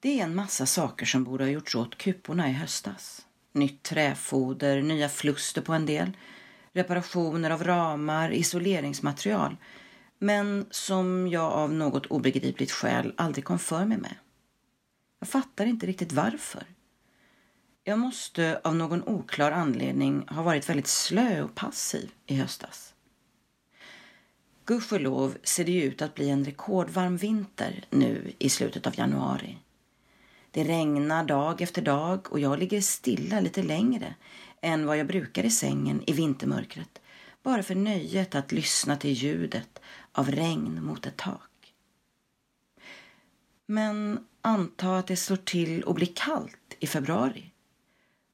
Det är en massa saker som borde ha gjorts åt kuporna i höstas. Nytt träfoder, nya fluster på en del, reparationer av ramar, isoleringsmaterial. Men som jag av något obegripligt skäl aldrig kom för mig med. Jag fattar inte riktigt varför. Jag måste av någon oklar anledning ha varit väldigt slö och passiv i höstas. Gudskelov ser det ju ut att bli en rekordvarm vinter nu i slutet av januari. Det regnar dag efter dag och jag ligger stilla lite längre än vad jag brukar i sängen i vintermörkret bara för nöjet att lyssna till ljudet av regn mot ett tak. Men anta att det slår till och blir kallt i februari.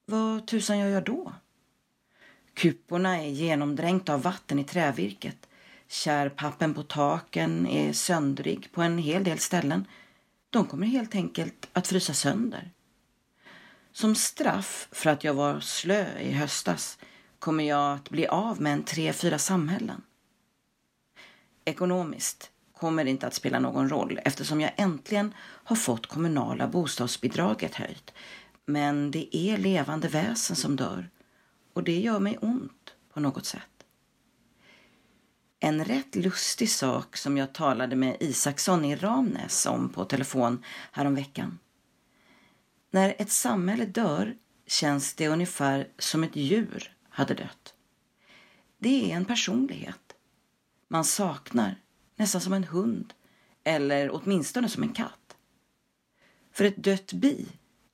Vad tusan gör jag då? Kuporna är genomdränkta av vatten i trävirket. Kärpappen på taken är söndrig på en hel del ställen de kommer helt enkelt att frysa sönder. Som straff för att jag var slö i höstas kommer jag att bli av med en tre, fyra samhällen. Ekonomiskt kommer det inte att spela någon roll eftersom jag äntligen har fått kommunala bostadsbidraget höjt. Men det är levande väsen som dör och det gör mig ont på något sätt. En rätt lustig sak som jag talade med Isaksson i Ramnäs om på telefon häromveckan. När ett samhälle dör känns det ungefär som ett djur hade dött. Det är en personlighet. Man saknar, nästan som en hund eller åtminstone som en katt. För ett dött bi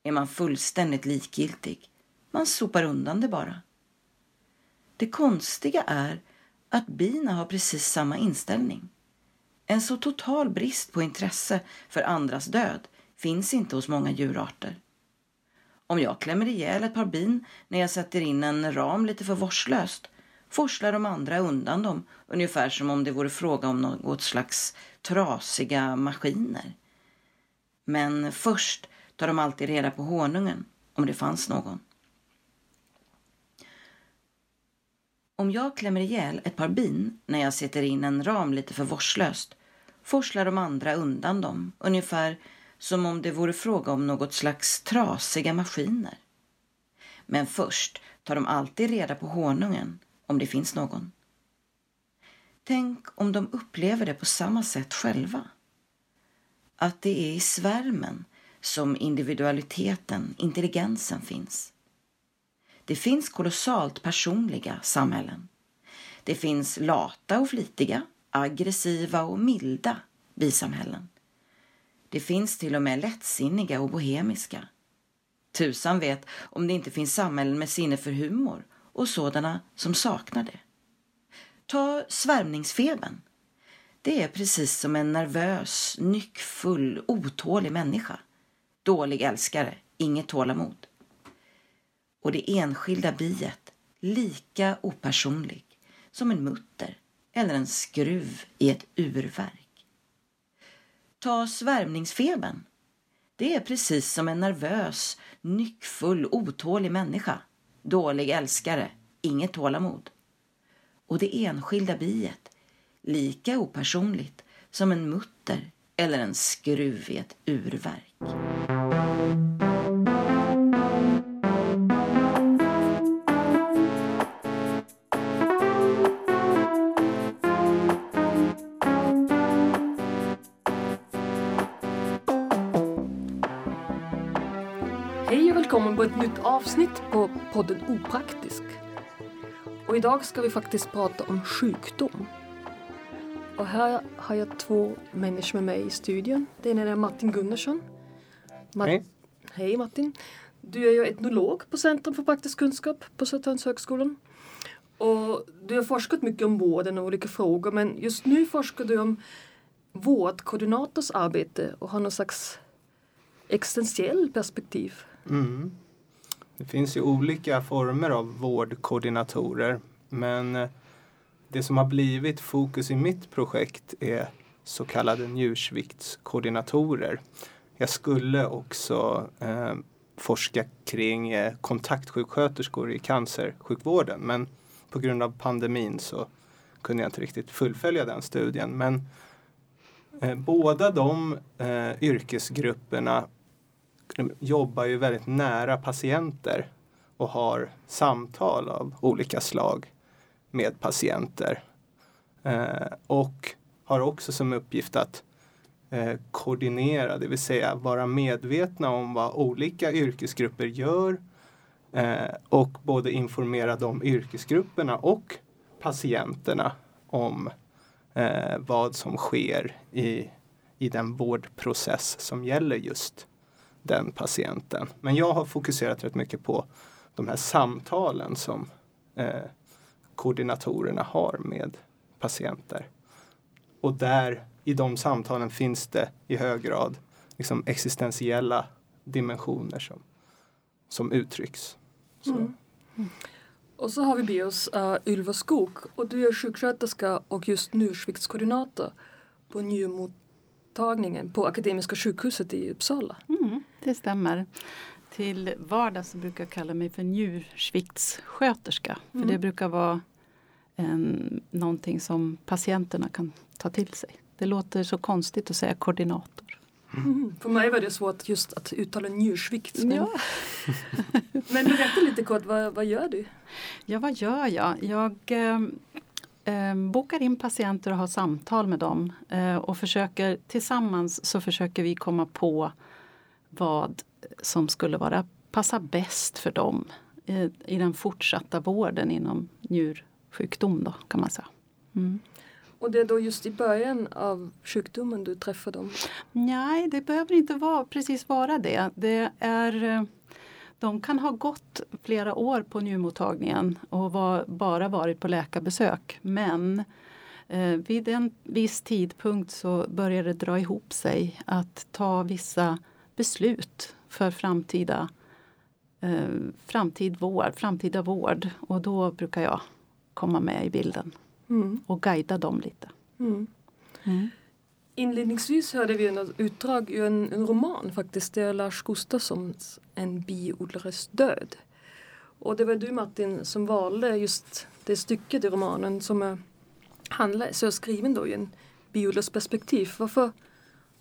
är man fullständigt likgiltig. Man sopar undan det bara. Det konstiga är att bina har precis samma inställning. En så total brist på intresse för andras död finns inte hos många djurarter. Om jag klämmer ihjäl ett par bin när jag sätter in en ram lite för vårdslöst forslar de andra undan dem ungefär som om det vore fråga om något slags trasiga maskiner. Men först tar de alltid reda på honungen, om det fanns någon. Om jag klämmer ihjäl ett par bin när jag sätter in en ram lite för vårdslöst forslar de andra undan dem, ungefär som om det vore fråga om något slags trasiga maskiner. Men först tar de alltid reda på honungen, om det finns någon. Tänk om de upplever det på samma sätt själva. Att det är i svärmen som individualiteten, intelligensen finns. Det finns kolossalt personliga samhällen. Det finns lata och flitiga, aggressiva och milda bisamhällen. Det finns till och med lättsinniga och bohemiska. Tusan vet om det inte finns samhällen med sinne för humor och sådana som saknar det. Ta svärmningsfebern. Det är precis som en nervös, nyckfull, otålig människa. Dålig älskare, inget tålamod och det enskilda biet lika opersonlig som en mutter eller en skruv i ett urverk. Ta svärmningsfebern. Det är precis som en nervös, nyckfull, otålig människa. Dålig älskare, inget tålamod. Och det enskilda biet lika opersonligt som en mutter eller en skruv i ett urverk. Avsnitt på podden Opraktisk. Och idag ska vi faktiskt prata om sjukdom. Och här har jag två människor med mig i studion. Den ena är Martin Gunnarsson. Ma Hej. Hej Martin. Du är ju etnolog på Centrum för praktisk kunskap på Södertörnshögskolan. Och du har forskat mycket om vården och olika frågor men just nu forskar du om vårdkoordinators arbete och har någon slags existentiell perspektiv. Mm. Det finns ju olika former av vårdkoordinatorer men eh, det som har blivit fokus i mitt projekt är så kallade njursviktskoordinatorer. Jag skulle också eh, forska kring eh, kontaktsjuksköterskor i cancersjukvården men på grund av pandemin så kunde jag inte riktigt fullfölja den studien. Men eh, båda de eh, yrkesgrupperna jobbar ju väldigt nära patienter och har samtal av olika slag med patienter. Eh, och har också som uppgift att eh, koordinera, det vill säga vara medvetna om vad olika yrkesgrupper gör eh, och både informera de yrkesgrupperna och patienterna om eh, vad som sker i, i den vårdprocess som gäller just den patienten. Men jag har fokuserat rätt mycket på de här samtalen som eh, koordinatorerna har med patienter. Och där i de samtalen finns det i hög grad liksom existentiella dimensioner som, som uttrycks. Så. Mm. Och så har vi med oss uh, Ylva Skog och du är sjuksköterska och just nu sviktskoordinator på njurmottagningen på Akademiska sjukhuset i Uppsala. Mm, det stämmer. Till vardags brukar jag kalla mig för njursviktssköterska. Mm. För det brukar vara en, någonting som patienterna kan ta till sig. Det låter så konstigt att säga koordinator. Mm. För mig var det svårt just att uttala njursvikt. Men, ja. men berätta lite kort, vad, vad gör du? Ja, vad gör jag? Jag eh, eh, bokar in patienter och har samtal med dem. Eh, och försöker, tillsammans så försöker vi komma på vad som skulle vara, passa bäst för dem i, i den fortsatta vården inom njursjukdom då, kan man säga. Mm. Och det är då just i början av sjukdomen du träffar dem? Nej, det behöver inte vara, precis vara det. det är, eh, de kan ha gått flera år på njurmottagningen och var, bara varit på läkarbesök. Men eh, vid en viss tidpunkt så börjar det dra ihop sig att ta vissa beslut för framtida, eh, framtid vård, framtida vård. Och då brukar jag komma med i bilden mm. och guida dem lite. Mm. Mm. Inledningsvis hörde vi ett utdrag ur en, en, roman faktiskt. Det är Lars Gustafssons En biodlares död. Och det var du Martin som valde just det stycket i romanen som är, handlar, så är skriven då i en biodlares perspektiv. Varför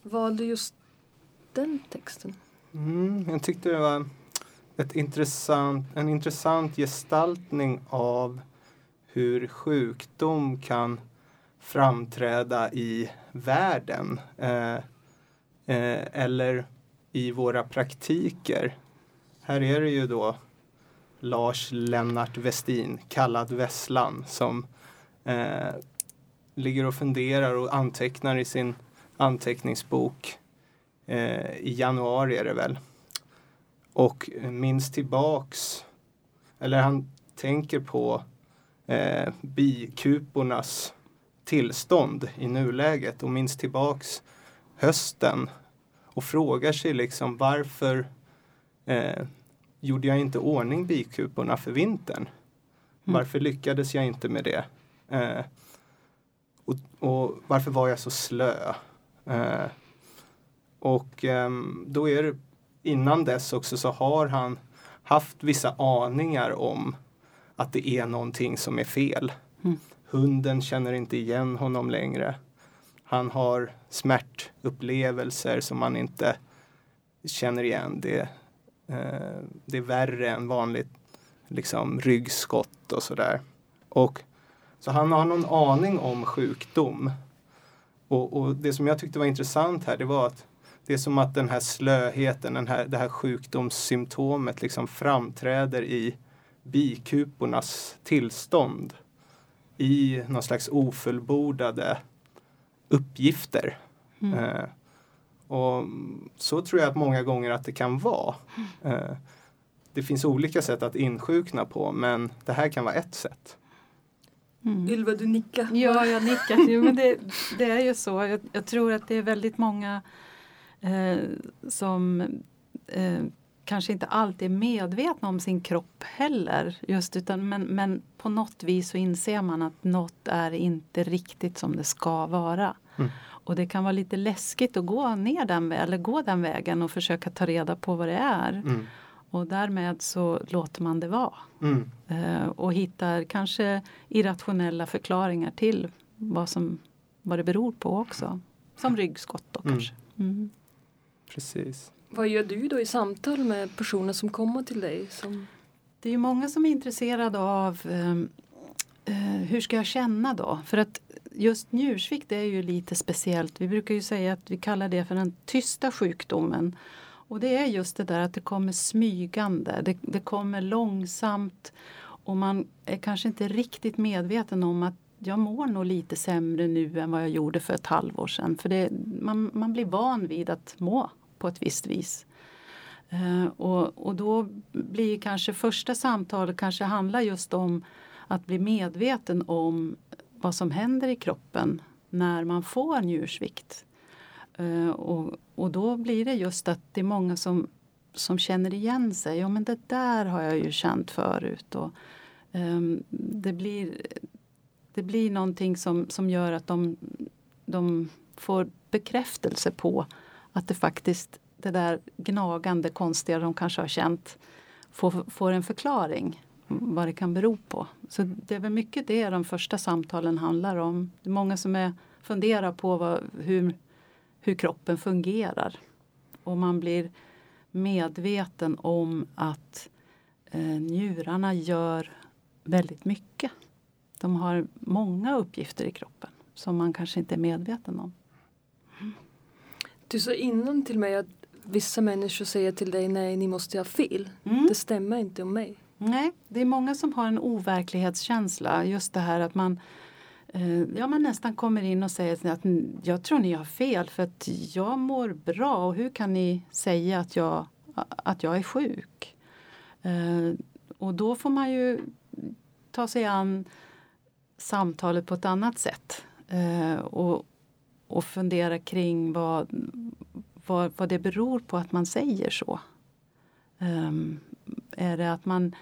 valde just den texten? Mm, jag tyckte det var ett intressant, en intressant gestaltning av hur sjukdom kan framträda i världen eh, eh, eller i våra praktiker. Här är det ju då Lars Lennart Westin, kallad Vesslan, som eh, ligger och funderar och antecknar i sin anteckningsbok eh, i januari är det väl. Och minns tillbaks, eller han tänker på eh, bikupornas tillstånd i nuläget och minns tillbaks hösten och frågar sig liksom varför eh, gjorde jag inte ordning bikuporna för vintern? Mm. Varför lyckades jag inte med det? Eh, och, och, varför var jag så slö? Eh, och ehm, då är det innan dess också så har han haft vissa aningar om att det är någonting som är fel. Mm. Hunden känner inte igen honom längre. Han har smärtupplevelser som man inte känner igen. Det, eh, det är värre än vanligt liksom, ryggskott och sådär. Och, så han har någon aning om sjukdom. Och, och, det som jag tyckte var intressant här det var att det är som att den här slöheten, den här, det här sjukdomssymptomet liksom framträder i bikupornas tillstånd i någon slags ofullbordade uppgifter. Mm. Eh, och så tror jag att många gånger att det kan vara. Eh, det finns olika sätt att insjukna på men det här kan vara ett sätt. Mm. Ylva, du nickar. Ja, jag nickar. Jo, men det, det är ju så. Jag, jag, tror att det är väldigt många eh, som eh, kanske inte alltid är medvetna om sin kropp heller. Just utan, men, men på något vis så inser man att något är inte riktigt som det ska vara. Mm. Och det kan vara lite läskigt att gå ner den, eller gå den vägen och försöka ta reda på vad det är. Mm. Och därmed så låter man det vara. Mm. Uh, och hittar kanske irrationella förklaringar till vad, som, vad det beror på också. Som ryggskott då mm. kanske. Mm. Precis vad gör du då i samtal med personer som kommer till dig? Som... Det är ju många som är intresserade av ehm, eh, hur ska jag känna då? För att just njursvikt är ju lite speciellt. Vi brukar ju säga att vi kallar det för den tysta sjukdomen. Och det är just det där att det kommer smygande. Det, det kommer långsamt och man är kanske inte riktigt medveten om att jag mår nog lite sämre nu än vad jag gjorde för ett halvår sedan. För det, man, man blir van vid att må på ett visst vis. Eh, och, och då blir kanske första samtalet kanske handlar just om att bli medveten om vad som händer i kroppen när man får njursvikt. Eh, och, och då blir det just att det är många som, som känner igen sig. Ja men det där har jag ju känt förut. Och, um, det, blir, det blir någonting som, som gör att de, de får bekräftelse på att det faktiskt det där gnagande konstiga de kanske har känt får, får en förklaring vad det kan bero på. Så det är väl mycket det de första samtalen handlar om. Det är många som är, funderar på vad, hur, hur kroppen fungerar. Och man blir medveten om att eh, njurarna gör väldigt mycket. De har många uppgifter i kroppen som man kanske inte är medveten om. Du sa innan till mig att vissa människor säger till dig nej, ni måste ha fel. Mm. Det stämmer inte om mig. Nej, det är många som har en overklighetskänsla. Just det här att man eh, Ja, man nästan kommer in och säger att jag tror ni har fel för att jag mår bra och hur kan ni säga att jag, att jag är sjuk? Eh, och då får man ju ta sig an samtalet på ett annat sätt eh, och, och fundera kring vad, vad, vad det beror på att man säger så. Um, är det att man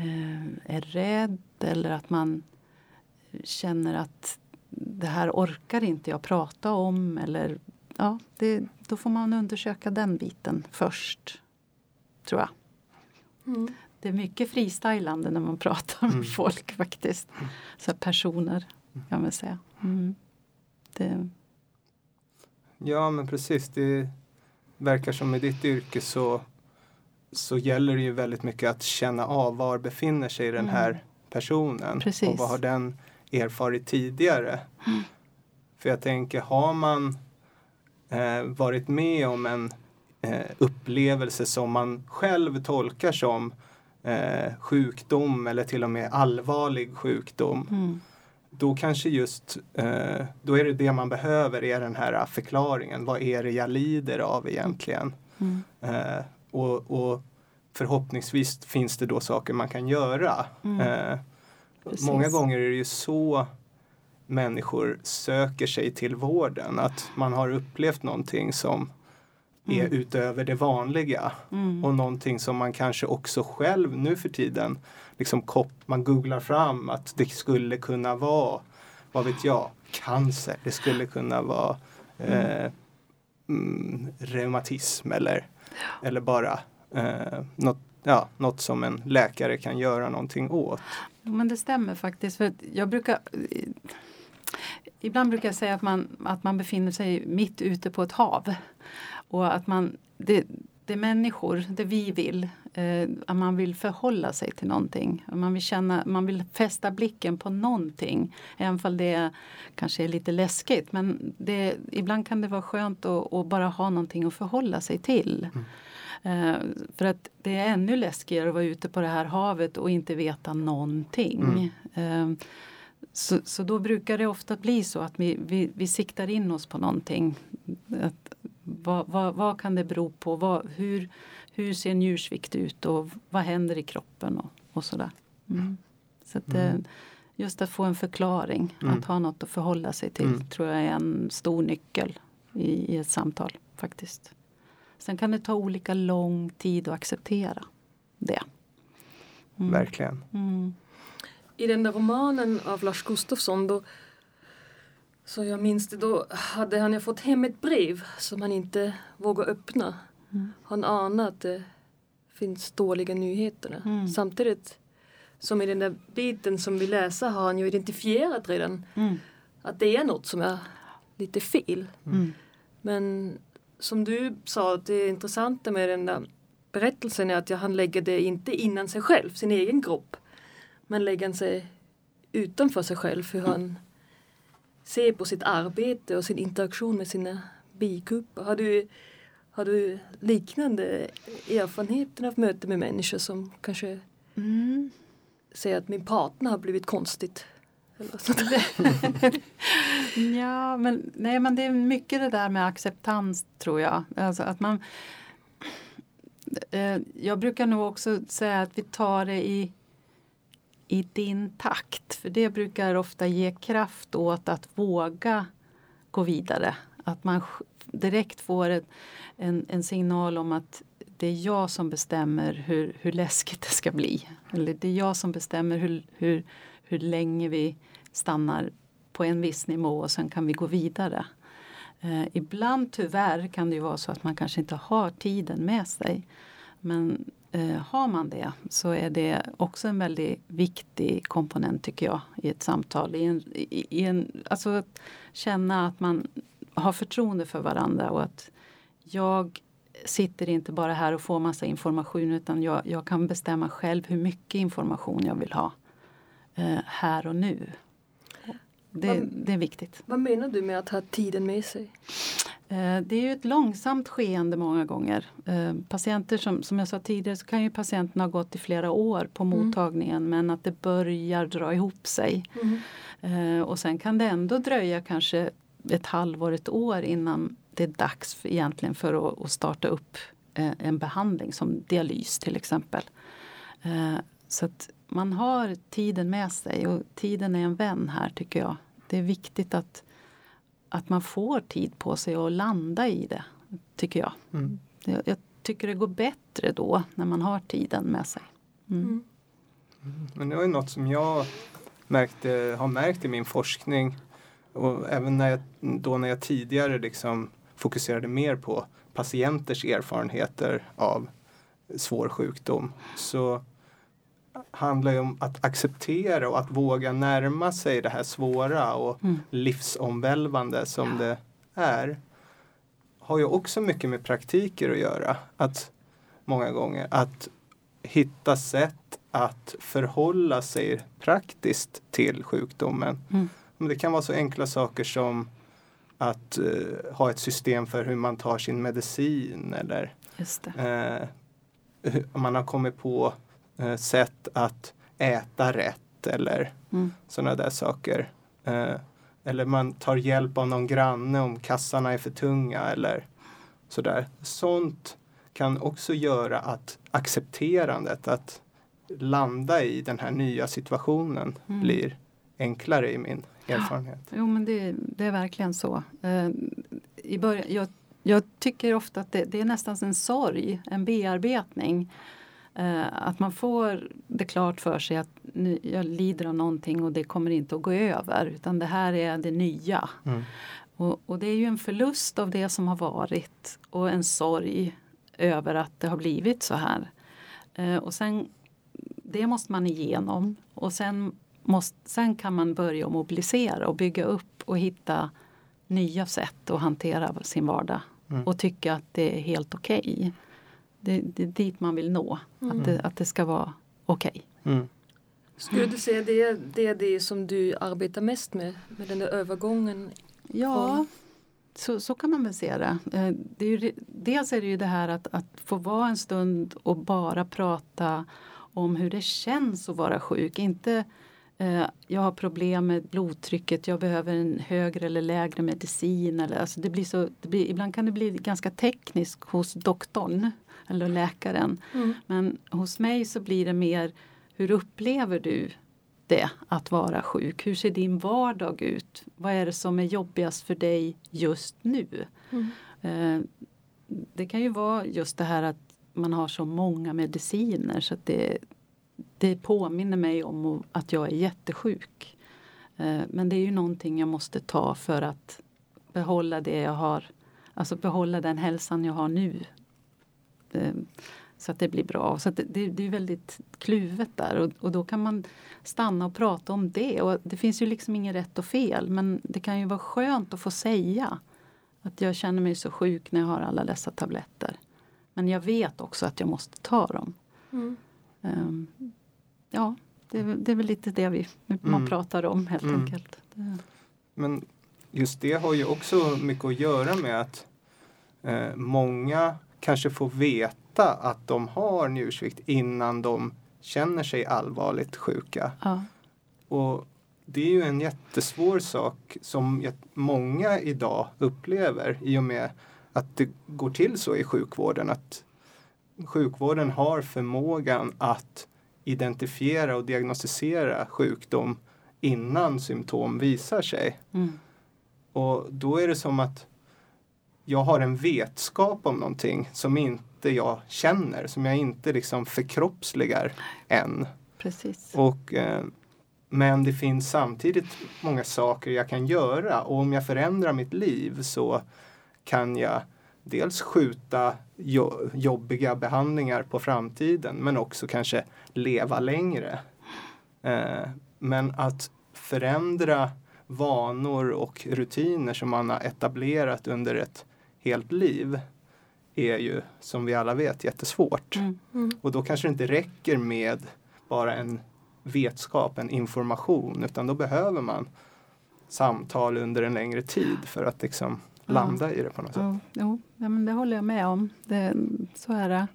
uh, är rädd eller att man känner att det här orkar inte jag prata om eller ja, det, då får man undersöka den biten först. Tror jag. Mm. Det är mycket freestylande när man pratar med mm. folk faktiskt. Så personer kan man säga. Mm. Det... Ja men precis. Det verkar som i ditt yrke så, så gäller det ju väldigt mycket att känna av var befinner sig den här mm. personen. Precis. Och vad har den erfarit tidigare. Mm. För jag tänker, har man eh, varit med om en eh, upplevelse som man själv tolkar som eh, sjukdom eller till och med allvarlig sjukdom. Mm. Då kanske just, eh, då är det det man behöver är den här förklaringen. Vad är det jag lider av egentligen? Mm. Eh, och, och, förhoppningsvis finns det då saker man kan göra. Mm. Eh, många gånger är det ju så människor söker sig till vården. Att man har upplevt någonting som är mm. utöver det vanliga. Mm. Och någonting som man kanske också själv nu för tiden liksom man googlar fram att det skulle kunna vara, vad vet jag, cancer. Det skulle kunna vara mm. eh, mm, reumatism eller, ja. eller bara eh, något, ja, något som en läkare kan göra någonting åt. Men det stämmer faktiskt. För jag brukar Ibland brukar jag säga att man, att man befinner sig mitt ute på ett hav. Och att man, det, det är människor, det vi vill, eh, att man vill förhålla sig till någonting. Man vill, känna, man vill fästa blicken på någonting. Även om det kanske är lite läskigt. Men det, ibland kan det vara skönt att, att bara ha någonting att förhålla sig till. Mm. Eh, för att det är ännu läskigare att vara ute på det här havet och inte veta någonting. Mm. Eh, så, så då brukar det ofta bli så att vi, vi, vi siktar in oss på någonting. Att, vad, vad, vad kan det bero på? Vad, hur, hur ser njursvikt ut och vad händer i kroppen och, och sådär. Mm. Så att, mm. Just att få en förklaring, mm. att ha något att förhålla sig till mm. tror jag är en stor nyckel i, i ett samtal faktiskt. Sen kan det ta olika lång tid att acceptera det. Mm. Verkligen. Mm. I den där romanen av Lars Gustafsson då så jag minns det, då hade han fått hem ett brev som han inte vågade öppna. Mm. Han anade att det finns dåliga nyheter. Mm. Samtidigt som i den där biten som vi läser har han ju identifierat redan mm. att det är något som är lite fel. Mm. Men som du sa, det intressanta med den där berättelsen är att han lägger det inte innan sig själv, sin egen kropp. Men lägger sig utanför sig själv, hur han ser på sitt arbete och sin interaktion med sina bikupper. Har du, har du liknande erfarenheter av möte med människor som kanske mm. säger att min partner har blivit konstigt? ja, men, nej, men det är mycket det där med acceptans tror jag. Alltså att man, eh, jag brukar nog också säga att vi tar det i, i din takt. För det brukar ofta ge kraft åt att våga gå vidare. Att man direkt får en, en, en signal om att det är jag som bestämmer hur, hur läskigt det ska bli. Eller det är jag som bestämmer hur, hur, hur länge vi stannar på en viss nivå och sen kan vi gå vidare. Eh, ibland tyvärr kan det ju vara så att man kanske inte har tiden med sig. Men eh, har man det så är det också en väldigt viktig komponent tycker jag i ett samtal. I en, i, i en, alltså att känna att man har förtroende för varandra och att jag sitter inte bara här och får massa information utan jag, jag kan bestämma själv hur mycket information jag vill ha eh, här och nu. Det, vad, det, är viktigt. Vad menar du med att ha tiden med sig? Eh, det är ju ett långsamt skeende många gånger. Eh, patienter som, som jag sa tidigare så kan ju patienten ha gått i flera år på mm. mottagningen men att det börjar dra ihop sig. Mm. Och sen kan det ändå dröja kanske ett halvår, ett år innan det är dags för, egentligen för att, att starta upp en behandling som dialys till exempel. Så att man har tiden med sig och tiden är en vän här tycker jag. Det är viktigt att, att man får tid på sig att landa i det, tycker jag. Mm. jag. Jag, tycker det går bättre då när man har tiden med sig. Mm. Mm. mm. Men det var ju något som jag märkte, har märkt i min forskning och även när jag, då när jag tidigare liksom fokuserade mer på patienters erfarenheter av svår sjukdom så handlar ju om att acceptera och att våga närma sig det här svåra och mm. livsomvälvande som ja. det är. Har ju också mycket med praktiker att göra. Att många gånger att hitta sätt att förhålla sig praktiskt till sjukdomen. Mm. Det kan vara så enkla saker som att uh, ha ett system för hur man tar sin medicin eller uh, man har kommit på eh, sätt att äta rätt eller mm. sådana där saker. Eh, eller man tar hjälp av någon granne om kassarna är för tunga eller sådär. Sånt kan också göra att accepterandet, att landa i den här nya situationen mm. blir enklare i min erfarenhet. Jo men det, det, är verkligen så. Eh, i början, jag, jag tycker ofta att det, det, är nästan en sorg, en bearbetning. Eh, att man får det klart för sig att nu, jag lider av någonting och det kommer inte att gå över utan det här är det nya. Mm. Och, och, det är ju en förlust av det som har varit och en sorg över att det har blivit så här. Eh, och sen, det måste man igenom och sen, måste, sen kan man börja mobilisera och bygga upp och hitta nya sätt att hantera sin vardag mm. och tycka att det är helt okej. Okay. Det, det är dit man vill nå, mm. att, det, att det ska vara okej. Okay. Mm. Skulle du säga det, det är det som du arbetar mest med, med den där övergången? Ja, så, så kan man väl se det. Eh, det är ju, dels är det ju det här att, att få vara en stund och bara prata om hur det känns att vara sjuk. Inte eh, jag har problem med blodtrycket, jag behöver en högre eller lägre medicin. Eller, alltså det blir så, det blir, ibland kan det bli ganska tekniskt hos doktorn eller läkaren. Mm. Men hos mig så blir det mer hur upplever du det att vara sjuk? Hur ser din vardag ut? Vad är det som är jobbigast för dig just nu? Mm. Eh, det kan ju vara just det här att man har så många mediciner så att det, det påminner mig om att jag är jättesjuk. Eh, men det är ju någonting jag måste ta för att behålla det jag har, alltså behålla den hälsan jag har nu så att det blir bra. Så det, det, det, är väldigt kluvet där och, och, då kan man stanna och prata om det. Och det finns ju liksom inget rätt och fel men det kan ju vara skönt att få säga Att jag känner mig så sjuk när jag har alla dessa tabletter. Men jag vet också att jag måste ta dem. Mm. Um, ja, det är, det är, väl lite det vi, man mm. pratar om helt mm. enkelt. Men just det har ju också mycket att göra med att eh, många kanske får veta att de har njursvikt innan de känner sig allvarligt sjuka. Ja. Och det är ju en jättesvår sak som många idag upplever i och med att det går till så i sjukvården att sjukvården har förmågan att identifiera och diagnostisera sjukdom innan symptom visar sig. Mm. Och då är det som att jag har en vetskap om någonting som inte jag känner, som jag inte liksom förkroppsligar än. Precis. Och, eh, men det finns samtidigt många saker jag kan göra och om jag förändrar mitt liv så kan jag dels skjuta jo jobbiga behandlingar på framtiden men också kanske leva längre. Eh, men att förändra vanor och rutiner som man har etablerat under ett helt liv är ju som vi alla vet jättesvårt. Mm. Mm. Och då kanske det inte räcker med bara en vetskap, en information utan då behöver man samtal under en längre tid för att liksom landa ja. i det på något sätt. Jo, jo. Ja, men det håller jag med om. Det, så är det.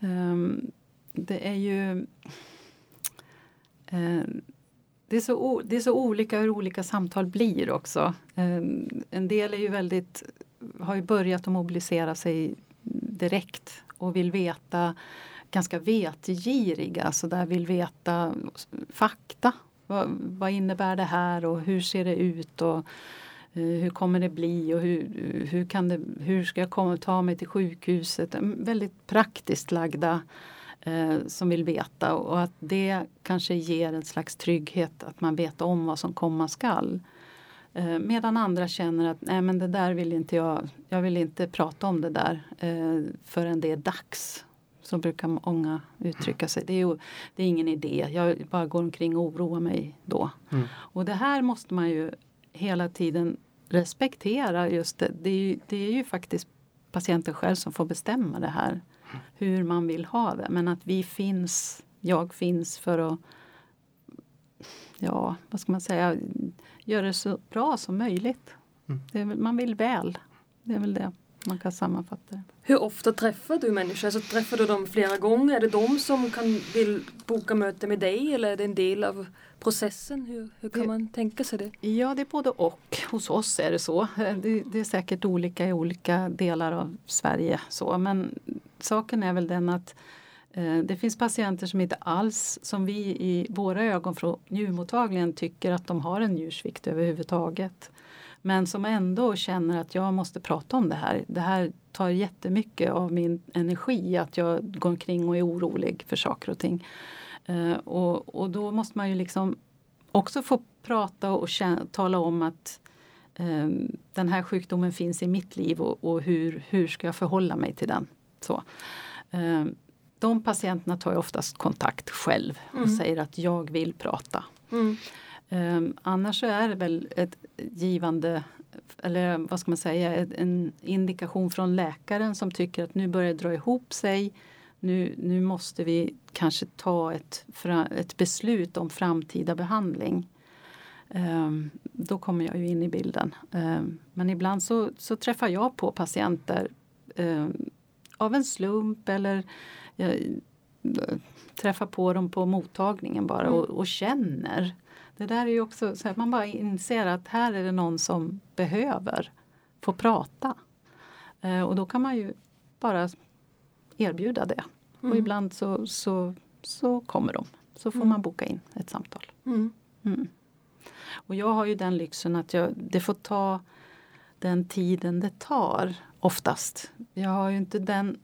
Um, det är ju... Um, det är, så, det är så olika hur olika samtal blir också. Um, en del är ju väldigt, har ju börjat att mobilisera sig direkt och vill veta, ganska vetgiriga, så där vill veta fakta. Vad, vad innebär det här och hur ser det ut? Och, eh, hur kommer det bli och hur, hur, kan det, hur ska jag komma, ta mig till sjukhuset? Mm, väldigt praktiskt lagda eh, som vill veta och att det kanske ger en slags trygghet att man vet om vad som komma skall. Eh, medan andra känner att nej men det där vill inte jag, jag vill inte prata om det där eh, förrän det är dags. Så brukar många uttrycka sig. Det är, ju, det är ingen idé, jag bara går omkring och oroar mig då. Mm. Och det här måste man ju hela tiden respektera just det. Det är, ju, det är ju faktiskt patienten själv som får bestämma det här. Hur man vill ha det. Men att vi finns, jag finns för att ja, vad ska man säga, göra det så bra som möjligt. Mm. man vill väl. Det är väl det man kan sammanfatta det. Hur ofta träffar du människor? Alltså, träffar du dem flera gånger? Är det de som kan, vill boka möte med dig eller är det en del av processen? Hur, hur kan det, man tänka sig det? Ja, det är både och. Hos oss är det så. Det, det, är säkert olika i olika delar av Sverige. Så. Men saken är väl den att eh, Eh, det finns patienter som inte alls, som vi i våra ögon från njurmottagningen tycker att de har en njursvikt överhuvudtaget. Men som ändå känner att jag måste prata om det här. Det här tar jättemycket av min energi att jag går omkring och är orolig för saker och ting. Eh, och, och då måste man ju liksom också få prata och känna, tala om att um, den här sjukdomen finns i mitt liv och, och, hur, hur ska jag förhålla mig till den. Så. Um, de patienterna tar ju oftast kontakt själv och mm. säger att jag vill prata. Mm. Um, annars så är det väl ett givande eller vad ska man säga, en indikation från läkaren som tycker att nu börjar det dra ihop sig. Nu, nu måste vi kanske ta ett, ett beslut om framtida behandling. Um, då kommer jag ju in i bilden. Um, men ibland så, så, träffar jag på patienter um, av en slump eller jag träffar på dem på mottagningen bara mm. och, och känner det där är ju också så att man bara inser att här är det någon som behöver få prata. Eh, och då kan man ju bara erbjuda det. Mm. Och ibland så, så, så kommer de. Så får mm. man boka in ett samtal. Mm. mm. Och jag har ju den lyxen att jag, det får ta den tiden det tar oftast. Jag har ju inte den eh,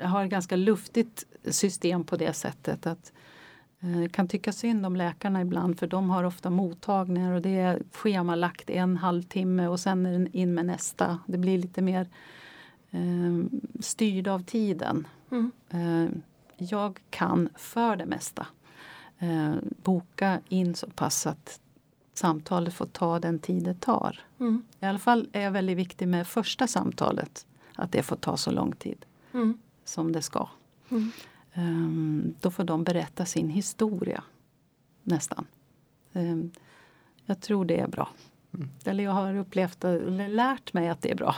har ett ganska luftigt system på det sättet att eh, kan tycka synd om läkarna ibland för de har ofta mottagningar och det är schemalagt en halvtimme och sen är det in med nästa. Det blir lite mer eh, styrd av tiden. Mm. Eh, jag kan för det mesta eh, boka in så pass att samtalet får ta den tid det tar. Mm. I alla fall är jag väldigt viktig med första samtalet. Att det får ta så lång tid Mm. som det ska. Mm. Ehm, då får de berätta sin historia. Nästan. Ehm, jag tror det är bra. Mm. Eller jag har upplevt eller lärt mig att det är bra.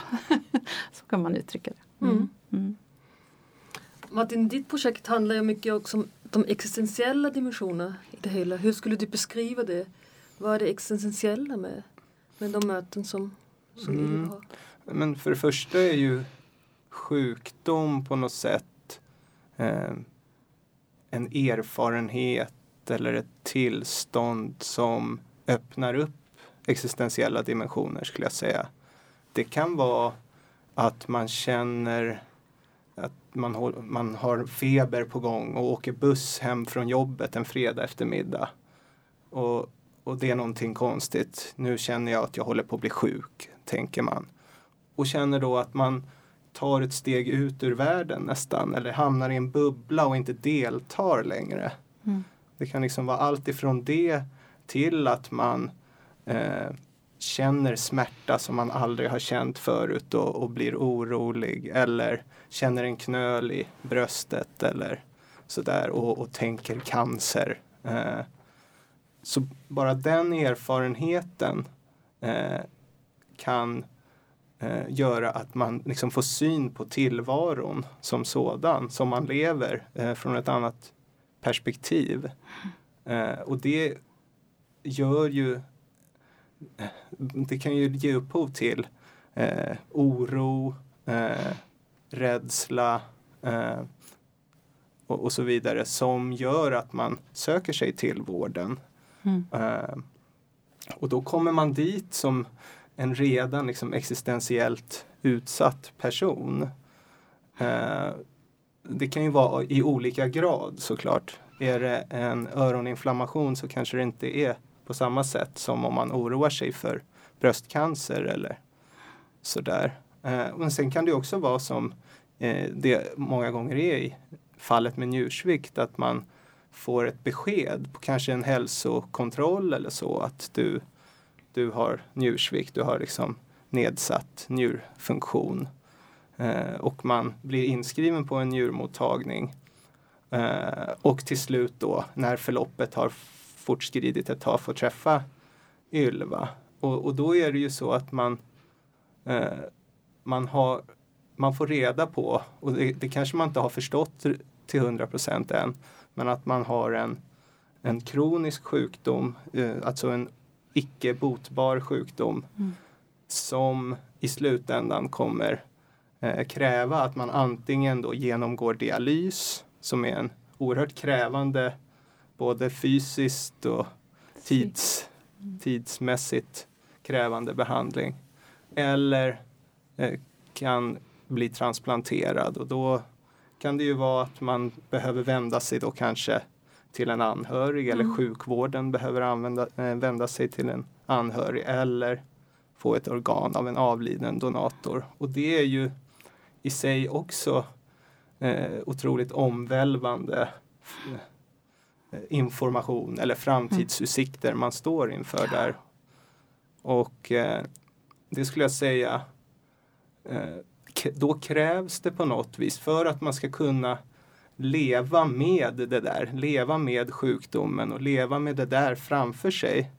så kan man uttrycka det. Mm. Mm. Martin, ditt projekt handlar ju mycket också om de existentiella dimensionerna i det hela. Hur skulle du beskriva det? Vad är det existentiella med, med de möten som, som Mm. har? Men för det första är ju sjukdom på något sätt eh, en erfarenhet eller ett tillstånd som öppnar upp existentiella dimensioner skulle jag säga. Det kan vara att man känner att man, håll- man har feber på gång och åker buss hem från jobbet en fredag eftermiddag. Och, och det är någonting konstigt. Nu känner jag att jag håller på att bli sjuk, tänker man och känner då att man tar ett steg ut ur världen nästan eller hamnar i en bubbla och inte deltar längre. Mm. Det kan liksom vara allt ifrån det till att man eh, känner smärta som man aldrig har känt förut och, och blir orolig eller känner en knöl i bröstet eller sådär och, och tänker cancer. Eh, så bara den erfarenheten eh, kan eh, göra att man liksom får syn på tillvaron som sådan, som man lever eh, från ett annat perspektiv. Eh, och det gör ju, eh, det kan ju ge upphov till eh, oro, eh, rädsla och, och så vidare som gör att man söker sig till vården. Mm. Och då kommer man dit som en redan liksom existentiellt utsatt person. Eh, det kan ju vara i olika grad såklart. Är det en öroninflammation så kanske det inte är på samma sätt som om man oroar sig för bröstcancer eller sådär. Eh, men sen kan det också vara som eh, det många gånger är i fallet med njursvikt att man får ett besked på kanske en hälsokontroll eller så att du, du har njursvikt, du har liksom nedsatt njurfunktion. Eh, och man blir inskriven på en njurmottagning. Eh, och till slut då när förloppet har fortskridit ett tag får träffa Ylva. Och, och då är det ju så att man, eh, man, har, man får reda på, och det, det kanske man inte har förstått till 100 procent än, men att man har en, en kronisk sjukdom, eh, alltså en icke botbar sjukdom Mm. som i slutändan kommer eh, kräva att man antingen då genomgår dialys som är en oerhört krävande både fysiskt och tids, tidsmässigt krävande behandling. Eller eh, kan bli transplanterad och då kan det ju vara att man behöver vända sig då kanske till en anhörig eller Mm. sjukvården behöver använda, eh, vända sig till en anhörig eller få ett organ av en avliden donator. Och det är ju i sig också eh, otroligt omvälvande eh, information eller framtidsutsikter man står inför där. Och eh, det skulle jag säga eh, då krävs det på något vis för att man ska kunna leva med det där, leva med sjukdomen och leva med det där framför sig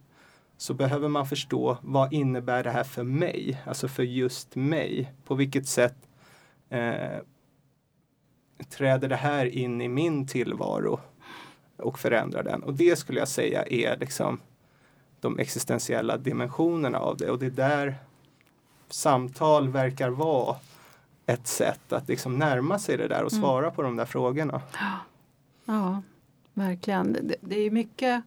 så behöver man förstå vad innebär det här för mig, alltså för just mig. På vilket sätt eh, träder det här in i min tillvaro och förändrar den. Och det skulle jag säga är liksom de existentiella dimensionerna av det. Och det är där samtal verkar vara ett sätt att liksom närma sig det där och Mm. svara på de där frågorna. Ja, verkligen. Det, det är mycket...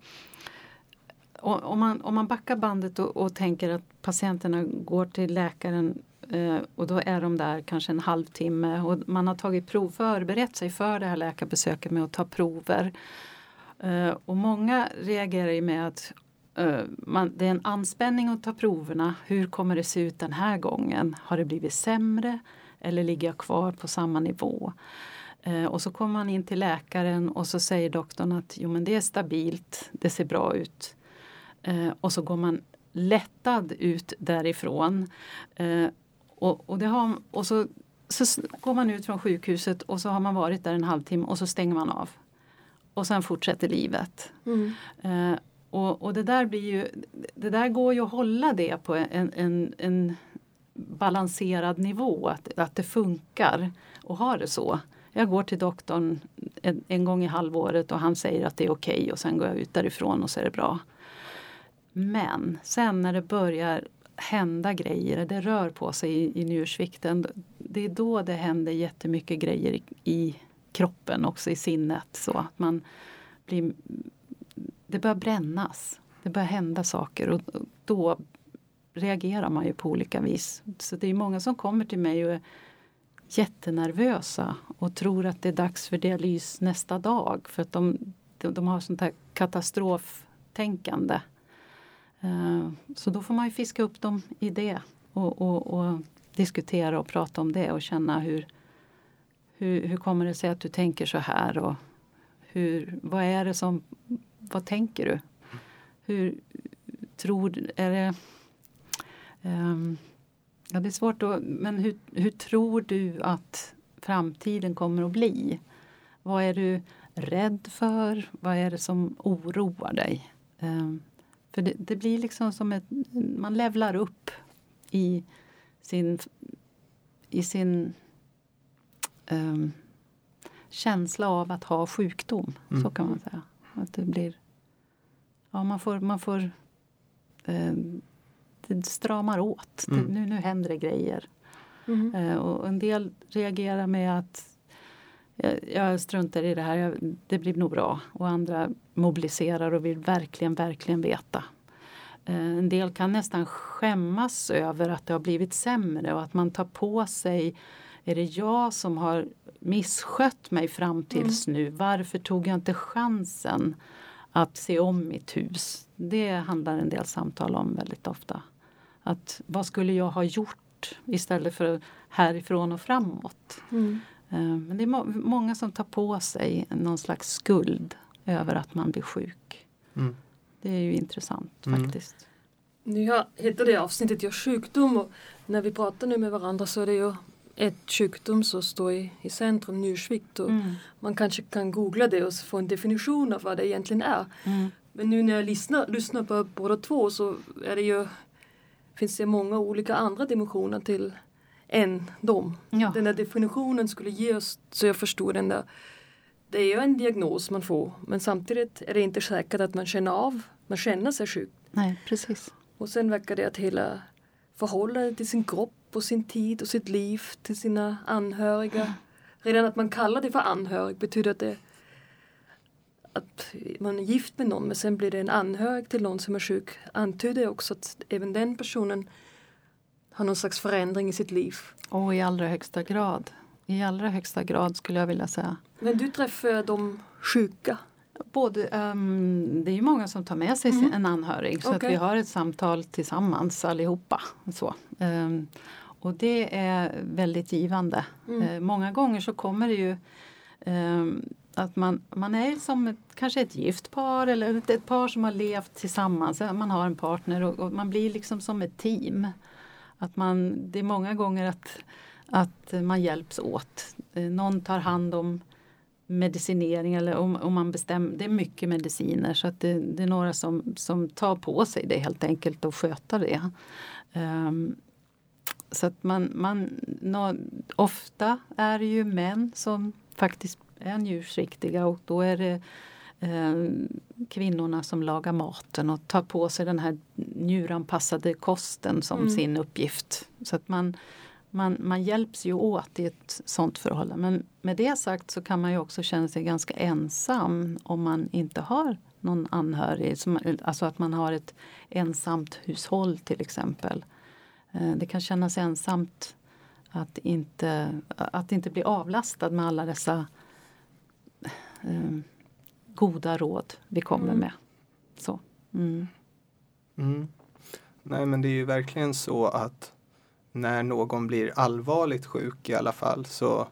Om man, om man backar bandet och, och tänker att patienterna går till läkaren eh, och då är de där kanske en halvtimme och man har tagit prov, förberett sig för det här läkarbesöket med att ta prover. Eh, och många reagerar ju med att eh, man, det är en anspänning att ta proverna. Hur kommer det se ut den här gången? Har det blivit sämre eller ligger jag kvar på samma nivå? Eh, och så kommer man in till läkaren och så säger doktorn att jo, men det är stabilt, det ser bra ut. Eh, och så går man lättad ut därifrån. Eh, och, och, har, och så, så går man ut från sjukhuset och så har man varit där en halvtimme och så stänger man av. Och sen fortsätter livet. Mm. Och, och det där blir ju, det där går ju att hålla det på en, en, en balanserad nivå, att, att det funkar och ha det så. Jag går till doktorn en, en gång i halvåret och han säger att det är okej okay och sen går jag ut därifrån och så är det bra. Men sen när det börjar hända grejer, det rör på sig i, i njursvikten, det är då det händer jättemycket grejer i, i kroppen, också i sinnet. Så att man blir, det börjar brännas, det börjar hända saker och då reagerar man ju på olika vis. Så det är många som kommer till mig och är jättenervösa och tror att det är dags för dialys nästa dag för att de, de har sånt här katastroftänkande. Eh, så då får man ju fiska upp dem i det och, och, och diskutera och prata om det och känna hur, hur, hur kommer det sig att du tänker så här och hur, vad är det som, vad tänker du? Hur tror, är det um, Ja, det är svårt att, men hur, hur tror du att framtiden kommer att bli? Vad är du rädd för? Vad är det som oroar dig? Um, för det, det, blir liksom som ett, man levlar upp i sin, i sin um, känsla av att ha sjukdom. Mm. Så kan man säga. Att det blir, ja, man får, man får um, det stramar åt. Mm. Det, nu, nu händer det grejer. Mm. Uh, och en del reagerar med att jag, jag struntar i det här, jag, det blir nog bra. Och andra mobiliserar och vill verkligen, verkligen veta. Uh, en del kan nästan skämmas över att det har blivit sämre och att man tar på sig är det jag som har misskött mig fram tills mm. nu? Varför tog jag inte chansen att se om mitt hus? Det handlar en del samtal om väldigt ofta. Att vad skulle jag ha gjort istället för härifrån och framåt. Mm. Eh, men det är må många som tar på sig någon slags skuld över att man blir sjuk. Mm. Det är ju intressant mm. faktiskt. Nu heter det avsnittet just sjukdom och när vi pratar nu med varandra så är det ju ett sjukdom som står i, i centrum, njursvikt. Och mm. Man kanske kan googla det och få en definition av vad det egentligen är. Mm. Men nu när jag lyssnar, lyssnar på båda två så är det ju finns det många olika andra dimensioner till än dem. Ja. Den där definitionen skulle ge oss, så jag förstod den där, det är ju en diagnos man får men samtidigt är det inte säkert att man känner av, man känner sig sjuk. Nej, precis. Och sen verkar det att hela förhållandet till sin kropp och sin tid och sitt liv till sina anhöriga. Redan att man kallar det för anhörig betyder att det att man är gift med någon men sen blir det en anhörig till någon som är sjuk antyder också att även den personen har någon slags förändring i sitt liv. Och i allra högsta grad. I allra högsta grad skulle jag vilja säga. Men du träffar de sjuka? Både, um, det är ju många som tar med sig mm. en anhörig så okay. att vi har ett samtal tillsammans allihopa. Så. Um, och det är väldigt givande. Mm. Uh, många gånger så kommer det ju um, att man, man är som ett, kanske ett gift par eller ett, ett, par som har levt tillsammans. Man har en partner och, och, man blir liksom som ett team. Att man, det är många gånger att, att man hjälps åt. Eh, någon tar hand om medicinering eller om, om man bestämmer, det är mycket mediciner så att det, det, är några som, som tar på sig det helt enkelt och sköter det. Um, så att man, man no, ofta är det ju män som faktiskt är njursviktiga och då är det eh, kvinnorna som lagar maten och tar på sig den här njuranpassade kosten som mm. sin uppgift. Så att man, man, man hjälps ju åt i ett sånt förhållande. Men med det sagt så kan man ju också känna sig ganska ensam om man inte har någon anhörig. Alltså att man har ett ensamt hushåll till exempel. Eh, det kan kännas ensamt att inte, att inte bli avlastad med alla dessa eh, goda råd vi kommer mm. med. Så. Mm. Mm. Nej men det är ju verkligen så att när någon blir allvarligt sjuk i alla fall så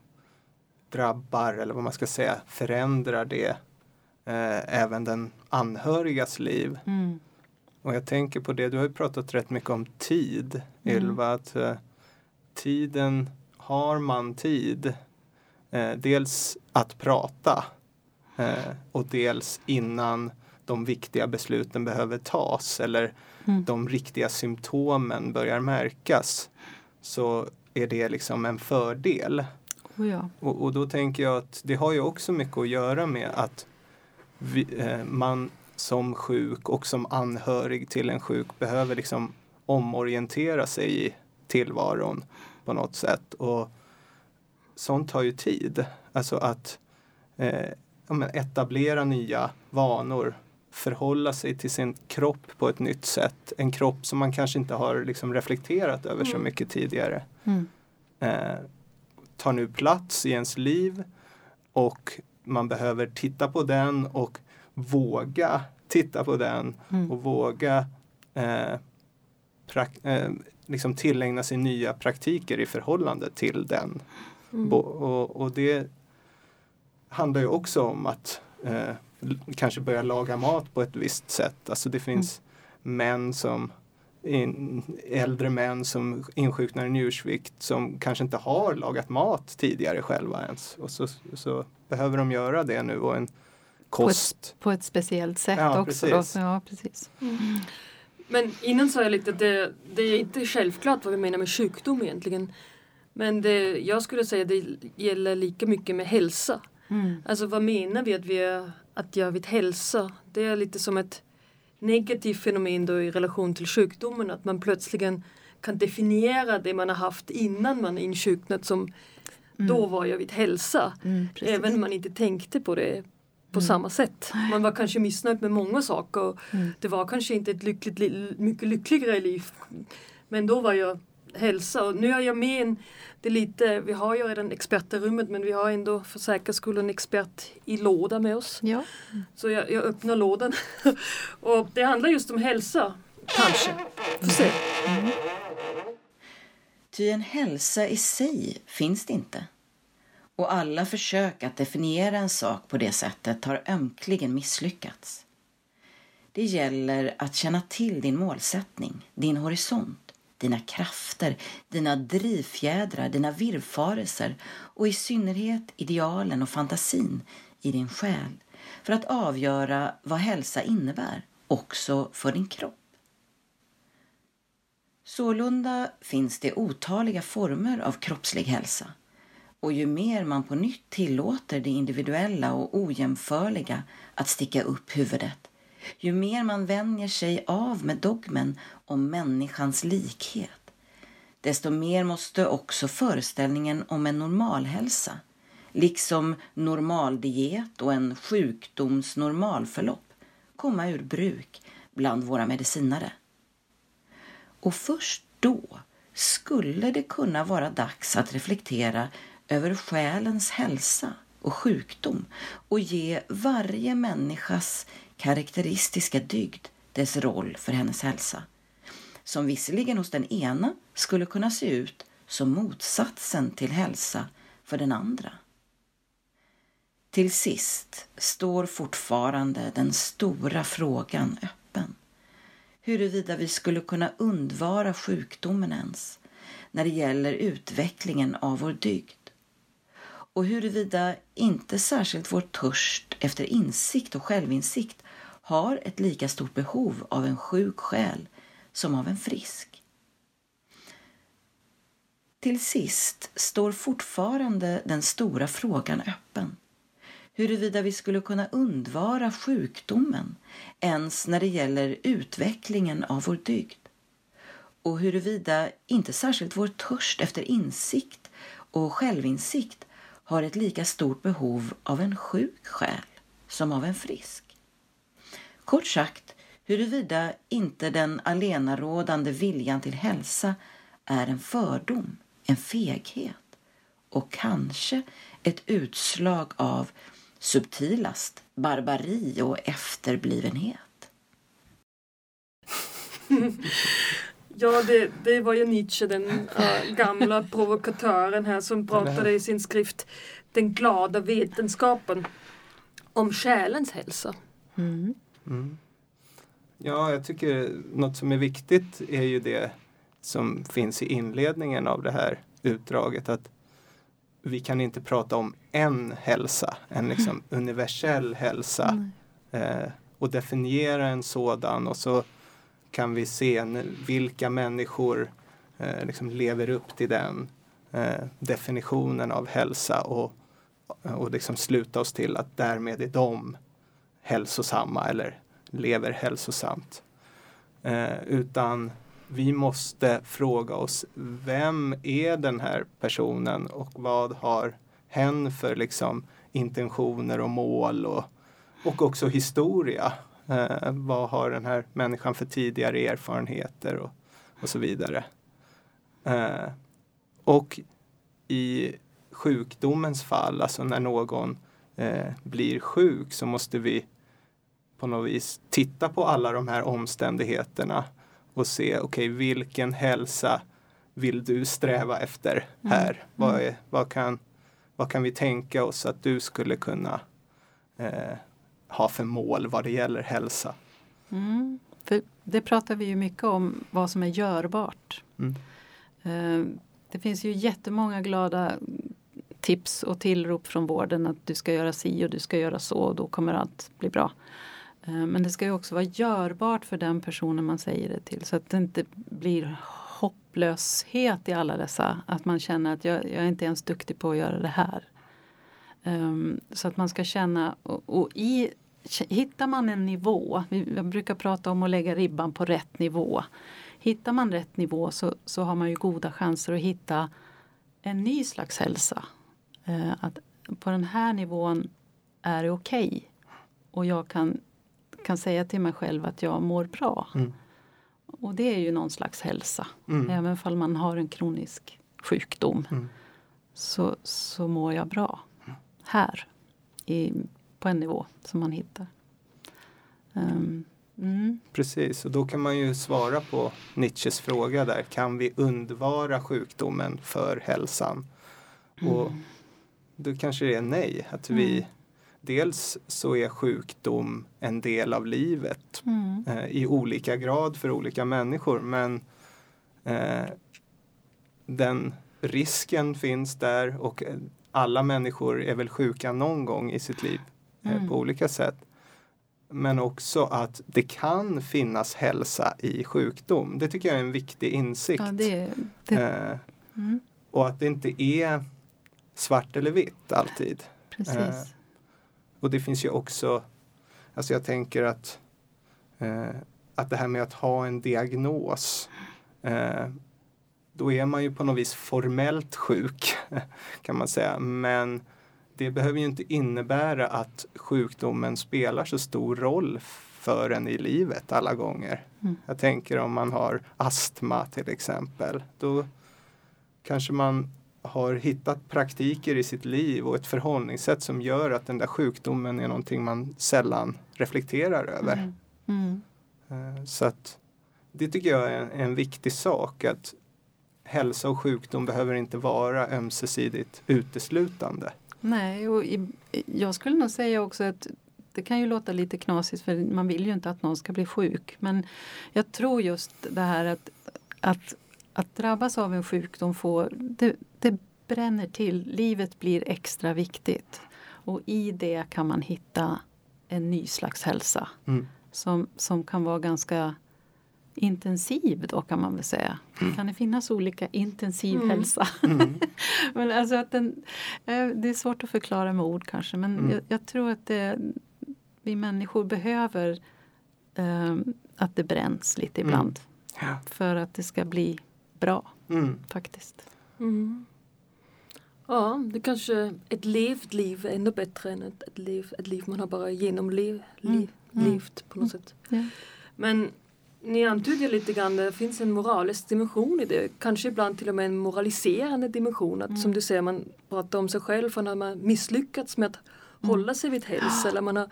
drabbar, eller vad man ska säga, förändrar det eh, även den anhörigas liv. Mm. Och jag tänker på det, du har ju pratat rätt mycket om tid, Mm. Ylva, att eh, tiden, har man tid, eh, dels att prata och dels innan de viktiga besluten behöver tas eller Mm. de riktiga symptomen börjar märkas så är det liksom en fördel. Oh ja. Och, och då tänker jag att det har ju också mycket att göra med att vi, eh, man som sjuk och som anhörig till en sjuk behöver liksom omorientera sig i tillvaron på något sätt. Och sånt tar ju tid. Alltså att eh, ja, etablera nya vanor, förhålla sig till sin kropp på ett nytt sätt. En kropp som man kanske inte har liksom reflekterat över så Mm. mycket tidigare Mm. eh, tar nu plats i ens liv och man behöver titta på den och våga titta på den Mm. och våga eh, eh, liksom tillägna sig nya praktiker i förhållande till den. Mm. Bo- Och, och det handlar ju också om att eh, kanske börja laga mat på ett visst sätt. Alltså det finns män som in, äldre män som insjuknar i njursvikt som kanske inte har lagat mat tidigare själva ens. Och så, så behöver de göra det nu och en kost. På ett speciellt sätt Ja, också. precis. Ja, precis. Men innan sa jag lite att det, det är inte självklart vad vi menar med sjukdom egentligen. Men det, jag skulle säga det gäller lika mycket med hälsa. Mm. Alltså vad menar vi att, vi är, att jag vet hälsa? Det är lite som ett negativt fenomen då i relation till sjukdomen. Att man plötsligen kan definiera det man har haft innan man insjuknat som då var jag vid hälsa. Mm. Även om man inte tänkte på det på Mm. samma sätt. Man var kanske missnöjd med många saker. Mm. Det var kanske inte ett lyckligt, li- mycket lyckligare liv. Men då var jag hälsa och nu är jag med en, det är lite, vi har ju redan experter i rummet men vi har ändå för säkerhets skull en expert i låda med oss. Ja. Så jag, jag öppnar lådan och det handlar just om hälsa. Kanske. Får se. Ty en hälsa i sig finns det inte. Och alla försök att definiera en sak på det sättet har ömkligen misslyckats. Det gäller att känna till din målsättning, din horisont, dina krafter, dina drivfjädrar, dina virrfarelser och i synnerhet idealen och fantasin i din själ för att avgöra vad hälsa innebär också för din kropp. Sålunda finns det otaliga former av kroppslig hälsa och ju mer man på nytt tillåter det individuella och ojämförliga att sticka upp huvudet, ju mer man vänjer sig av med dogmen om människans likhet, desto mer måste också föreställningen om en normalhälsa, liksom normaldiet och en sjukdoms normalförlopp, komma ur bruk bland våra medicinare. Och först då skulle det kunna vara dags att reflektera över själens hälsa och sjukdom och ge varje människas karaktäristiska dygd dess roll för hennes hälsa. Som visserligen hos den ena skulle kunna se ut som motsatsen till hälsa för den andra. Till sist står fortfarande den stora frågan öppen huruvida vi skulle kunna undvara sjukdomen ens när det gäller utvecklingen av vår dygd och huruvida inte särskilt vår törst efter insikt och självinsikt har ett lika stort behov av en sjuk själ som av en frisk. Till sist står fortfarande den stora frågan öppen huruvida vi skulle kunna undvara sjukdomen ens när det gäller utvecklingen av vår dygd och huruvida inte särskilt vår törst efter insikt och självinsikt har ett lika stort behov av en sjuk själ som av en frisk. Kort sagt, huruvida inte den alenarådande viljan till hälsa är en fördom, en feghet och kanske ett utslag av subtilast barbari och efterblivenhet. Ja, det, det var ju Nietzsche, den äh, gamla provokatören här som pratade i sin skrift Den glada vetenskapen om själens hälsa. Mm. Mm. Ja, jag tycker något som är viktigt är ju det som finns i inledningen av det här utdraget att vi kan inte prata om en hälsa, en liksom universell hälsa eh, och definiera en sådan och så kan vi se vilka människor eh, liksom lever upp till den eh, definitionen av hälsa och, och liksom sluta oss till att därmed är de hälsosamma eller lever hälsosamt. Eh, utan vi måste fråga oss vem är den här personen och vad har hen för liksom intentioner och mål och, och också historia. Eh, vad har den här människan för tidigare erfarenheter och, och så vidare. Eh, och i sjukdomens fall, alltså när någon eh, blir sjuk så måste vi på något vis titta på alla de här omständigheterna och se, okej, okay, vilken hälsa vill du sträva efter här? Mm. Vad, är, vad, kan, vad kan vi tänka oss att du skulle kunna eh, ha för mål vad det gäller hälsa? Mm. För det pratar vi ju mycket om, vad som är görbart. Mm. Eh, det finns ju jättemånga glada tips och tillrop från vården att du ska göra si och du ska göra så och då kommer allt bli bra. Eh, men det ska ju också vara görbart för den personen man säger det till så att det inte blir hopplöshet i alla dessa. Att man känner att jag, jag är inte ens duktig på att göra det här. Ehm, så att man ska känna och, och i Hittar man en nivå, jag brukar prata om att lägga ribban på rätt nivå. Hittar man rätt nivå så, så har man ju goda chanser att hitta en ny slags hälsa. Uh, att på den här nivån är det okej. Okay. Och jag kan kan säga till mig själv att jag mår bra. Mm. Och det är ju någon slags hälsa. Mm. Även om man har en kronisk sjukdom mm. så, så mår jag bra här i, på en nivå som man hittar. Um, mm. Precis, och då kan man ju svara på Nietzsches fråga där. Kan vi undvara sjukdomen för hälsan? Och mm. Då kanske det är nej, att vi mm dels så är sjukdom en del av livet mm. eh, i olika grad för olika människor men eh, den risken finns där och alla människor är väl sjuka någon gång i sitt liv eh, mm. på olika sätt. Men också att det kan finnas hälsa i sjukdom. Det tycker jag är en viktig insikt. Ja, det, det. Eh, mm. Och att det inte är svart eller vitt alltid. Precis. Eh, och det finns ju också, alltså jag tänker att, eh, att det här med att ha en diagnos, eh, då är man ju på något vis formellt sjuk kan man säga. Men det behöver ju inte innebära att sjukdomen spelar så stor roll för en i livet alla gånger. Mm. Jag tänker om man har astma till exempel. Då kanske man har hittat praktiker i sitt liv och ett förhållningssätt som gör att den där sjukdomen är någonting man sällan reflekterar över. Mm. Mm. Så att det tycker jag är en, en, viktig sak att hälsa och sjukdom behöver inte vara ömsesidigt uteslutande. Nej, och i, jag skulle nog säga också att det kan ju låta lite knasigt för man vill ju inte att någon ska bli sjuk. Men jag tror just det här att, att att drabbas av en sjukdom får, det, det bränner till. Livet blir extra viktigt. Och i det kan man hitta en ny slags hälsa. Mm. Som, som kan vara ganska intensiv då kan man väl säga. Mm. Kan det finnas olika intensiv mm. hälsa? Mm. men alltså att den, eh, det är svårt att förklara med ord kanske men mm. jag, jag, tror att det, vi människor behöver eh, att det bränns lite mm. ibland. Ja. För att det ska bli bra mm. faktiskt. Mm. Ja, det kanske ett levt liv är ännu bättre än ett, ett, liv, ett liv man har bara genomlevt mm. mm. på något sätt. Ja. Men ni antyder lite grann det finns en moralisk dimension i det. Kanske ibland till och med en moraliserande dimension. Att mm. som du säger, man pratar om sig själv för när man misslyckats med att mm. hålla sig vid hälsa eller man har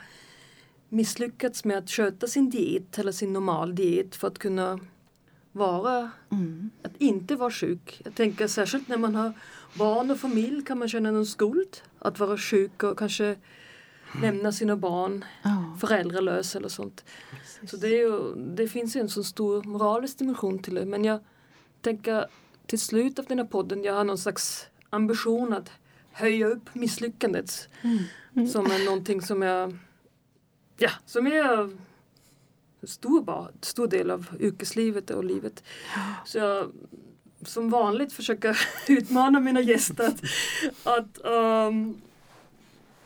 misslyckats med att sköta sin diet eller sin normal diet för att kunna vara, mm. att inte vara sjuk. Jag tänker särskilt när man har barn och familj kan man känna någon skuld att vara sjuk och kanske lämna sina barn Ja, föräldralösa eller sånt. Så det, är ju, det finns ju en så stor moralisk dimension till det. Men jag tänker till slut av den här podden, jag har någon slags ambition att höja upp misslyckandet som är någonting som jag, ja, som är en stor, stor del av yrkeslivet och livet. Så jag som vanligt försöker utmana mina gäster att, att, ehm,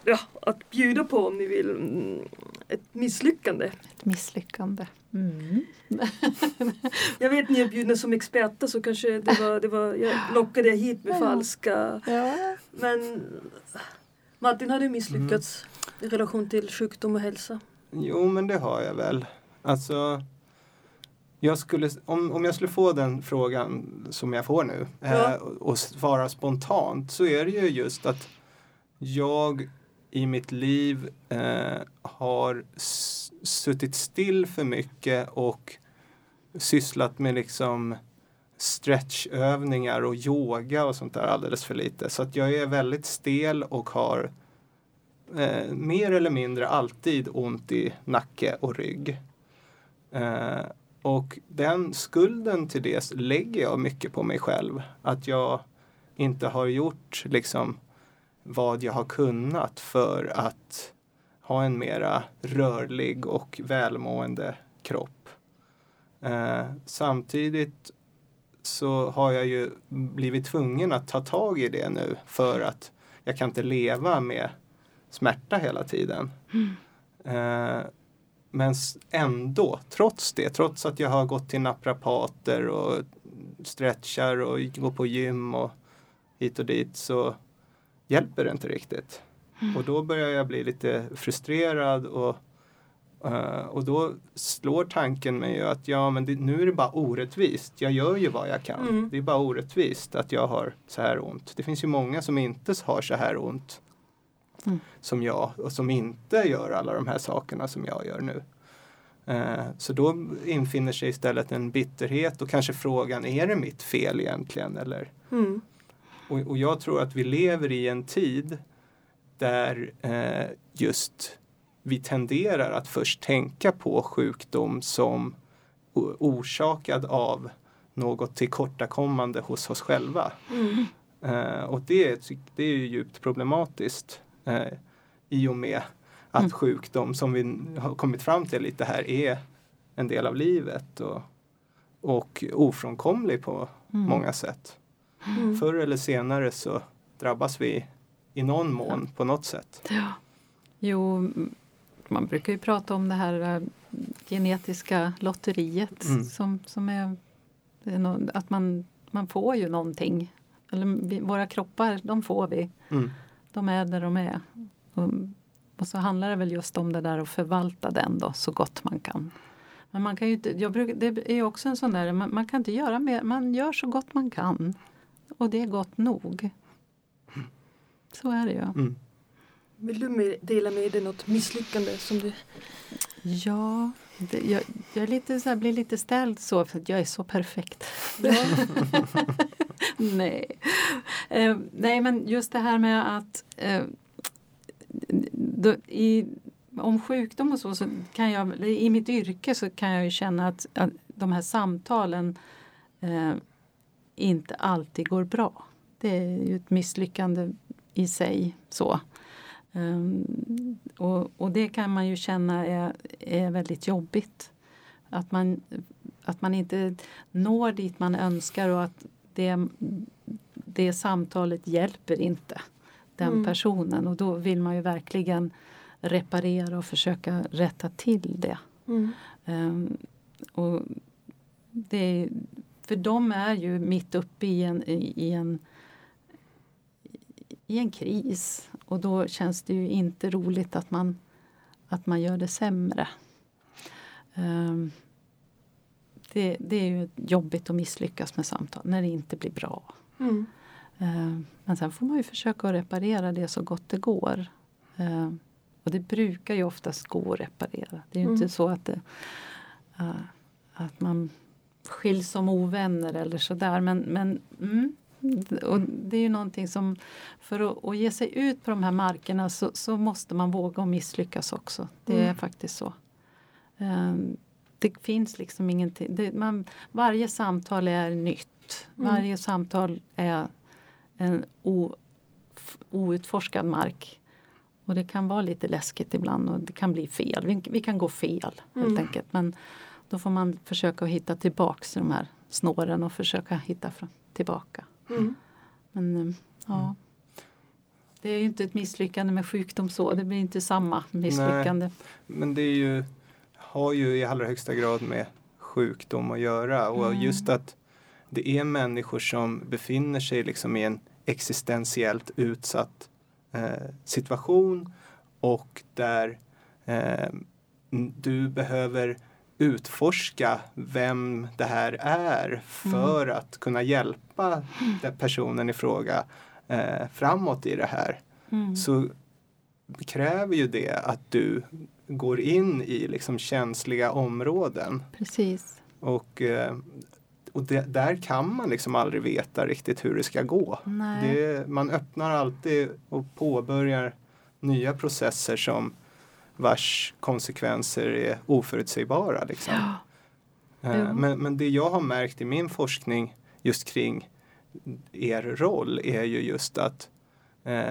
ja, att bjuda på om ni vill mm, ett misslyckande. ett misslyckande. Mm. Jag vet ni är bjudna som experter så kanske det var, det var jag lockade hit med falska. Ja. Men Martin har du misslyckats i relation till sjukdom och hälsa? Jo, men det har jag väl. Alltså, jag skulle, om, om jag skulle få den frågan som jag får nu Ja. eh, och, svara spontant så är det ju just att jag i mitt liv eh, har suttit still för mycket och sysslat med liksom stretchövningar och yoga och sånt där alldeles för lite. Så att jag är väldigt stel och har eh, mer eller mindre alltid ont i nacke och rygg. Eh, och den skulden till det lägger jag mycket på mig själv. Att jag inte har gjort liksom vad jag har kunnat för att ha en mera rörlig och välmående kropp. Eh, samtidigt så har jag ju blivit tvungen att ta tag i det nu för att jag kan inte leva med smärta hela tiden. Eh, men ändå, trots det, trots att jag har gått till naprapater och stretchar och går på gym och hit och dit så hjälper det inte riktigt. Och då börjar jag bli lite frustrerad och, eh, och då slår tanken mig att ja men det, nu är det bara orättvist. Jag gör ju vad jag kan. Mm. Det är bara orättvist att jag har så här ont. Det finns ju många som inte har så här ont Mm. som jag och som inte gör alla de här sakerna som jag gör nu. Eh, Så då infinner sig istället en bitterhet och kanske frågan, är det mitt fel egentligen? Eller? Mm. Och, och jag tror att vi lever i en tid där eh, just vi tenderar att först tänka på sjukdom som orsakad av något tillkortakommande hos oss själva. Mm. Eh, och det, det är ju djupt problematiskt eh, i och med att Mm. sjukdom som vi har kommit fram till lite här är en del av livet och, och ofrånkomlig på Mm. många sätt. Mm. Förr eller senare så drabbas vi i någon mån på något sätt. Ja. Jo, m- man brukar ju prata om det här eh, genetiska lotteriet Mm. som, som är, att man, man får ju någonting. Eller vi, våra kroppar, de får vi. Mm. De är där de är. Och, och så handlar det väl just om det där att förvalta den då så gott man kan. Men man kan ju inte, jag brukar, det är också en sån där, man, man kan inte göra mer, man gör så gott man kan. Och det är gott nog. Så är det ju. Mm. Vill du dela med dig något misslyckande som du... Ja, det, jag, jag är lite, så här, blir lite ställd så för att jag är så perfekt. Ja. nej. Eh, nej, men just det här med att eh, då, i, om sjukdom och så, så kan jag, i mitt yrke så kan jag ju känna att, att de här samtalen eh, inte alltid går bra. Det är ju ett misslyckande i sig. så. Um, och, och det kan man ju känna är, är väldigt jobbigt. Att man, att man inte når dit man önskar och att det, det samtalet hjälper inte den Mm. personen. Och då vill man ju verkligen reparera och försöka rätta till det. Mm. Um, och det för de är ju mitt uppe i en, i en i en kris och då känns det ju inte roligt att man, att man gör det sämre. Um, det, det är ju jobbigt att misslyckas med samtal när det inte blir bra. Mm. Um, men sen får man ju försöka reparera det så gott det går. Um, och det brukar ju oftast gå att reparera. Det är ju Mm. inte så att, det, uh, att man skiljs som ovänner eller sådär. Men, men mm, Och det är ju någonting som, för att, att ge sig ut på de här markerna så, så måste man våga och misslyckas också. Det är Mm. faktiskt så. Ehm, Det finns liksom ingenting. Det, man, varje samtal är nytt. Mm. Varje samtal är en o, outforskad mark. Och det kan vara lite läskigt ibland och det kan bli fel. Vi, vi kan gå fel helt Mm. enkelt. Men då får man försöka hitta tillbaks de här snåren och försöka hitta fram, tillbaka. Mm. Men eh, ja. Det är ju inte ett misslyckande med sjukdom så. Det blir inte samma misslyckande. Men det är ju, har ju i allra högsta grad med sjukdom att göra och Mm. just att det är människor som befinner sig liksom i en existentiellt utsatt eh, situation och där eh, du behöver utforska vem det här är för att kunna hjälpa den personen i fråga eh, framåt i det här Mm. så kräver ju det att du går in i liksom känsliga områden. Precis. Och, eh, och det, där kan man liksom aldrig veta riktigt hur det ska gå. Det, man öppnar alltid och påbörjar nya processer som vars konsekvenser är oförutsägbara. Liksom. Ja. Eh. Men, men det jag har märkt i min forskning just kring er roll är ju just att eh,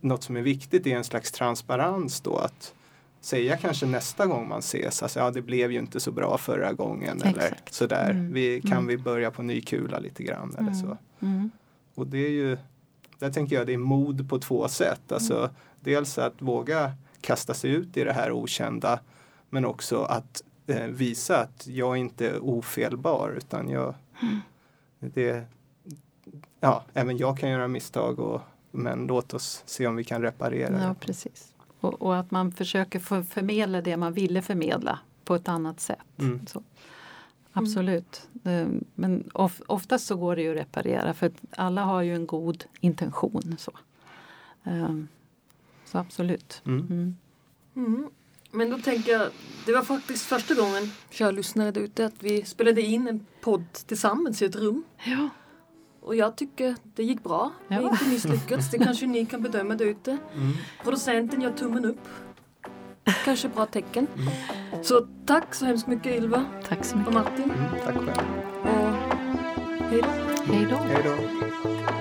något som är viktigt är en slags transparens då att säga kanske nästa gång man ses, alltså ja det blev ju inte så bra förra gången eller Exakt. sådär. Mm. Vi, kan Mm. vi börja på ny kula lite grann eller så. Mm. Och det är ju, där tänker jag det är mod på två sätt. Alltså Mm. dels att våga kasta sig ut i det här okända men också att eh, visa att jag inte är ofelbar utan jag Mm. det, ja, även jag kan göra misstag och, men låt oss se om vi kan reparera. Ja, precis. Och, och att man försöker förmedla det man ville förmedla på ett annat sätt. Mm. Absolut. Eh, Men of, oftast så går det ju att reparera för alla har ju en god intention. Så, Ehm, så absolut. Mm. Mm. Mm. Men då tänker jag, det var faktiskt första gången, kära lyssnare där ute, att vi spelade in en podd tillsammans i ett rum. Ja. Och jag tycker det gick bra. Ja. inte misslyckats. Det kanske ni kan bedöma där ute. Mm. Producenten gör tummen upp. Kanske bra tecken. Mm. Så tack så hemskt mycket Ylva Tack så och. Martin. Mm. Tack själv. Och hej då. Hej då. Hej då.